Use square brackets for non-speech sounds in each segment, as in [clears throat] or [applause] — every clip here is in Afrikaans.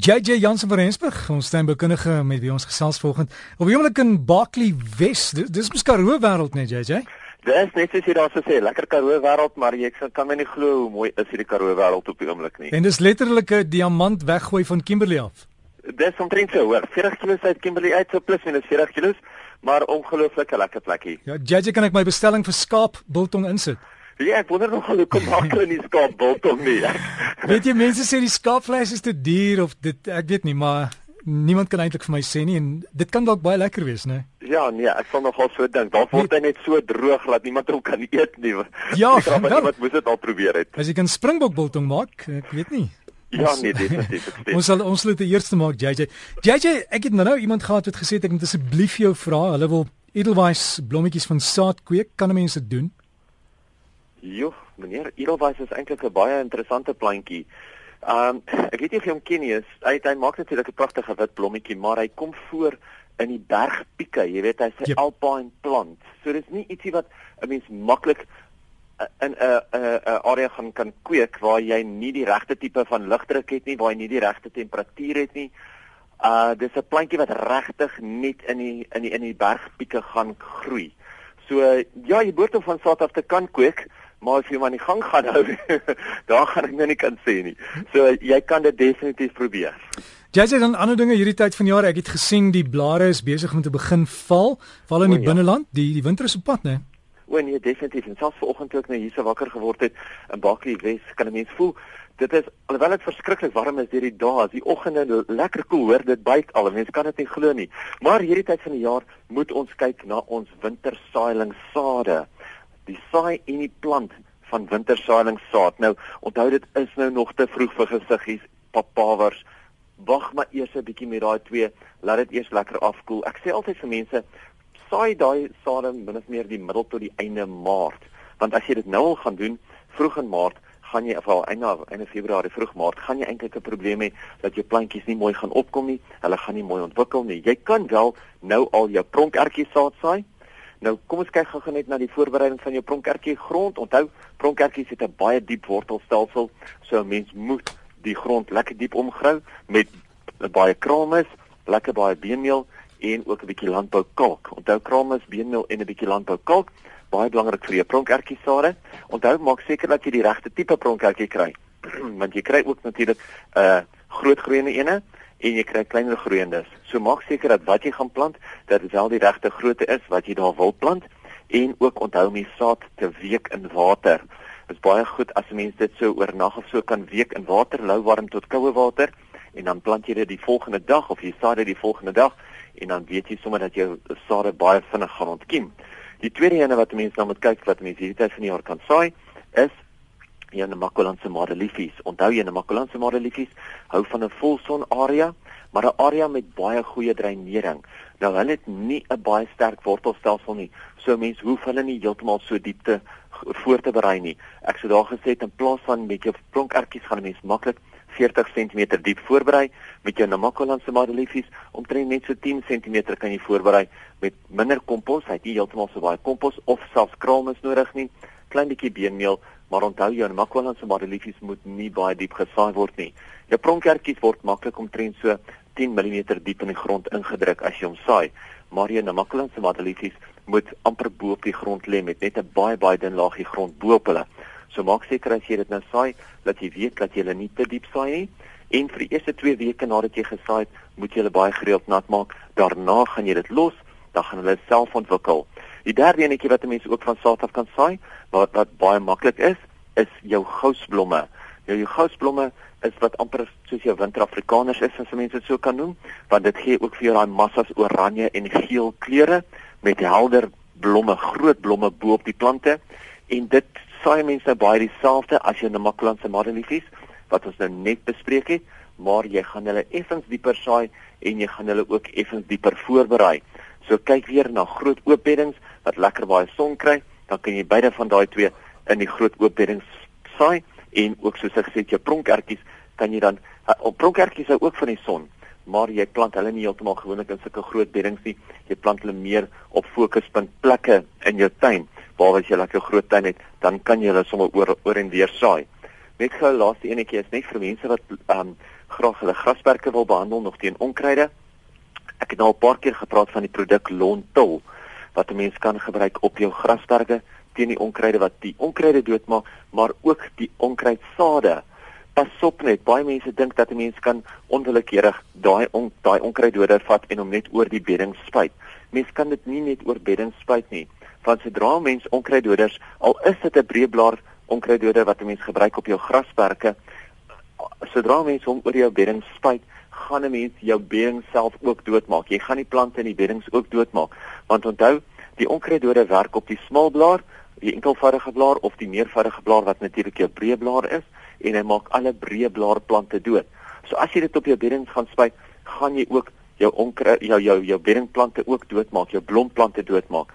JJ Jansen van Rensburg, ons steenbekundige met wie ons gesels vanoggend. Op die oomblik in Barkley Wes, dis, dis mos Karoo wêreld net JJ. Dis net soos jy daar sê, lekker Karoo wêreld, maar jy kan my nie glo hoe mooi is hierdie Karoo wêreld op die oomblik nie. En dis letterlik 'n diamant weggooi van Kimberley af. Dis omtrent so, hoor, 40 km uit Kimberley uit, so plus minus 40 km, maar ongelooflike lekker plekkie. Ja, JJ kan ek my bestelling vir skaap biltong insit. Ja, ek wonder nog hoe kom maak hulle nie skaap biltong nie. weet jy mense sê die skaapvleis is te duur of dit ek weet nie, maar niemand kan eintlik vir my sê nie en dit kan dalk baie lekker wees, né? Ja, nee, ek sal nogal so dink. Daar word hy net so droog dat niemand hom kan eet nie. Ja, wat moet dit al probeer het. As jy kan springbok biltong maak, ek weet nie. Ja, nee, definitief. [laughs] ons sal ons moet die eerste maak, JJ. JJ, ek het nou nou iemand gehad wat gesê het ek moet asseblief jou vra, hulle wil edelweiss blommetjies van saad kweek, kan mense dit doen? Jo, meneer Edelweiss is eintlik 'n baie interessante plantjie. Um ek weet nie of jy hom ken nie. Hy hy maak natuurlik 'n pragtige wit blommetjie, maar hy kom voor in die bergpieke. Jy weet hy's 'n yep. alpine plant. So dis nie ietsie wat 'n mens maklik uh, in 'n 'n 'n area gaan kan kweek waar jy nie die regte tipe van ligdruk het nie, waar jy nie die regte temperatuur het nie. Uh dis 'n plantjie wat regtig net in die in die in die bergpieke gaan groei. So ja, jy behoort hom van saad af te kan kweek maar as jy maar in die gang gaan hou, [laughs] daar gaan ek nou nie kan sê nie. So jy kan dit definitief probeer. Jy sê dan ander dinge hierdie tyd van jaar, ek het gesien die blare is besig om te begin val, val in die ja. binneland, die die winter is op pad, né? O nee, definitief. En selfs vanoggend toe ek nou hier so wakker geword het in Bakkie Wes, kan 'n mens voel dit is alhoewel dit verskriklik warm is hierdie dae, as die oggende lekker koel, hoor dit byt al. Mense kan dit nie glo nie. Maar hierdie tyd van die jaar moet ons kyk na ons wintersaaiingssade die saai en die plant van wintersaaiingssaad. Nou, onthou dit is nou nog te vroeg vir gesiggies, papawers. Wag maar eers 'n bietjie met daai twee, laat dit eers lekker afkoel. Ek sê altyd vir mense, saai daai sade min of meer die middel tot die einde Maart, want as jy dit nou al gaan doen, vroeg in Maart, gaan jy afval einde einde Februarie vroeg Maart gaan jy eintlik 'n probleem hê dat jou plantjies nie mooi gaan opkom nie. Hulle gaan nie mooi ontwikkel nie. Jy kan wel nou al jou pronkertjie saad saai, Nou kom ons kyk gou net na die voorbereiding van jou pronkertjie grond. Onthou, pronkertjies het 'n baie diep wortelstelsel, so 'n mens moet die grond lekker diep omgrou met baie kramis, lekker baie beenmeel en ook 'n bietjie landboukalk. Onthou kramis, beenmeel en 'n bietjie landboukalk, baie belangrik vir jou pronkertjie sade. Onthou, maak seker dat jy die regte tipe pronkertjie kry, [clears throat] want jy kry ook natuurlik 'n uh, groot groeiende ene en jy kry kleiner groeiendes. So maak seker dat wat jy gaan plant, dat dit wel die regte grootte is wat jy daar wil plant en ook onthou om die saad te week in water. Dit is baie goed as 'n mens dit so oornag of so kan week in water, lou warm tot koue water en dan plant jy dit die volgende dag of jy saai dit die volgende dag en dan weet jy sommer dat jou sade baie vinnig gaan ontkiem. Die tweede ene wat mense nou moet kyk wat mense hierdie tyd van die jaar kan saai is Ja, die Makolanse Madeliefies. Onthou jy, die Makolanse Madeliefies hou van 'n volson area, maar 'n area met baie goeie dreinering. Nou hulle het nie 'n baie sterk wortelstelsel nie. So mense hoef hulle nie heeltemal so diep te voor te berei nie. Ek sou daar gesê het in plaas van met jou plonkertjies gaan 'n mens maklik 40 cm diep voorberei met jou Namakolanse Madeliefies omtrent net so 10 cm kan jy voorberei met minder kompos, hy het nie heeltemal so baie kompos of selfs kraalmis nodig nie, klein bietjie beenmeel Maar onthou jou makwalanse madeliefies moet nie baie diep gesaai word nie. Jou pronkertjies word maklik omtrent so 10 mm diep in die grond ingedruk as jy hom saai. Maar jou makwalanse madeliefies moet amper bo op die grond lê met net 'n baie baie dun laagie grond bo op hulle. So maak seker as jy dit nou saai dat jy weet dat jy hulle nie te diep saai nie. En vir die eerste 2 weke nadat jy gesaai het, moet jy hulle baie gereeld nat maak. Daarna gaan jy dit los, dan gaan hulle self ontwikkel. Die derde enetjie wat 'n mens ook van saad af kan saai, wat wat baie maklik is, is jou gousblomme. Nou jou gousblomme is wat amper soos jou winterafrikaners is as mense dit so kan noem, want dit gee ook vir jou daai massas oranje en geel kleure met helder blomme, groot blomme bo op die plante en dit saai mense nou baie dieselfde as jou Namakwalandse madeliefies wat ons nou net bespreek het, maar jy gaan hulle effens dieper saai en jy gaan hulle ook effens dieper voorberei. So kyk weer na groot oop beddings wat lekker baie son kry, dan kan jy beide van daai twee in die groot oop beddings saai en ook soos ek gesê het jou pronkertjies kan jy dan op pronkertjies ook van die son, maar jy plant hulle nie heeltemal gewoonlik in sulke groot beddings nie. Jy plant hulle meer op fokuspunt plekke in jou tuin. Waar as jy lekker groot tuin het, dan kan jy hulle sommer oor oor en weer saai. Net gou laaste enetjie is net vir mense wat ehm um, graag hulle grasperke wil behandel nog teen onkruide. Ek het nou 'n paar keer gepraat van die produk Lontil wat 'n mens kan gebruik op jou grasperke teen die onkruide wat die onkruide doodmaak, maar ook die onkruidsade. Pas op net, baie mense dink dat 'n mens kan onwillekeurig daai on, daai onkruiddoder vat en hom net oor die bedding spuit. Mens kan dit nie net oor bedding spuit nie, want sodra mens onkruiddoders, al is dit 'n breëblaar onkruiddoder wat 'n mens gebruik op jou grasperke, sodra mens hom oor jou bedding spuit, gaan 'n mens jou bedding self ook doodmaak. Jy gaan die plante in die beddings ook doodmaak, want onthou, die onkruiddoder werk op die smalblaar die enkelvoudige blaar of die meervoudige blaar wat natuurlik jou breë blaar is en hy maak alle breë blaarplante dood. So as jy dit op jou beddings gaan spuit, gaan jy ook jou onkru jou jou jou beddingplante ook doodmaak, jou blomplante doodmaak.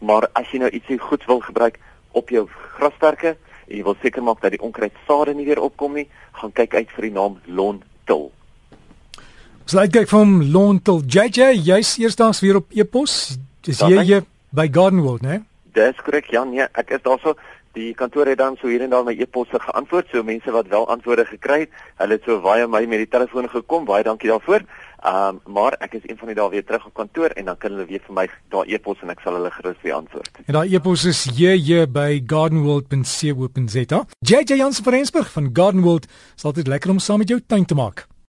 Maar as jy nou ietsie goed wil gebruik op jou grasperke en jy wil seker maak dat die onkruidsade nie weer opkom nie, gaan kyk uit vir die naam Lontil. Slide kyk van Lontil. JJ, jy's eersdaags weer op e-pos. Dis jy by Garden World, né? Nee? Dis korrek Jan, nee, ek is daarso. Die kantoor het dan so hier en daar my e-posse geantwoord, so mense wat wel antwoorde gekry het, hulle het so baie my met die telefoon gekom. Baie dankie daarvoor. Ehm um, maar ek is een van die dae weer terug op kantoor en dan kan hulle weer vir my daar e-pos en ek sal hulle gerus weer antwoord. En daai e-pos is jj by gardenworld.co.za. JJ Jansen van Rensburg van Gardenworld, sal dit lekker om saam met jou tuin te maak.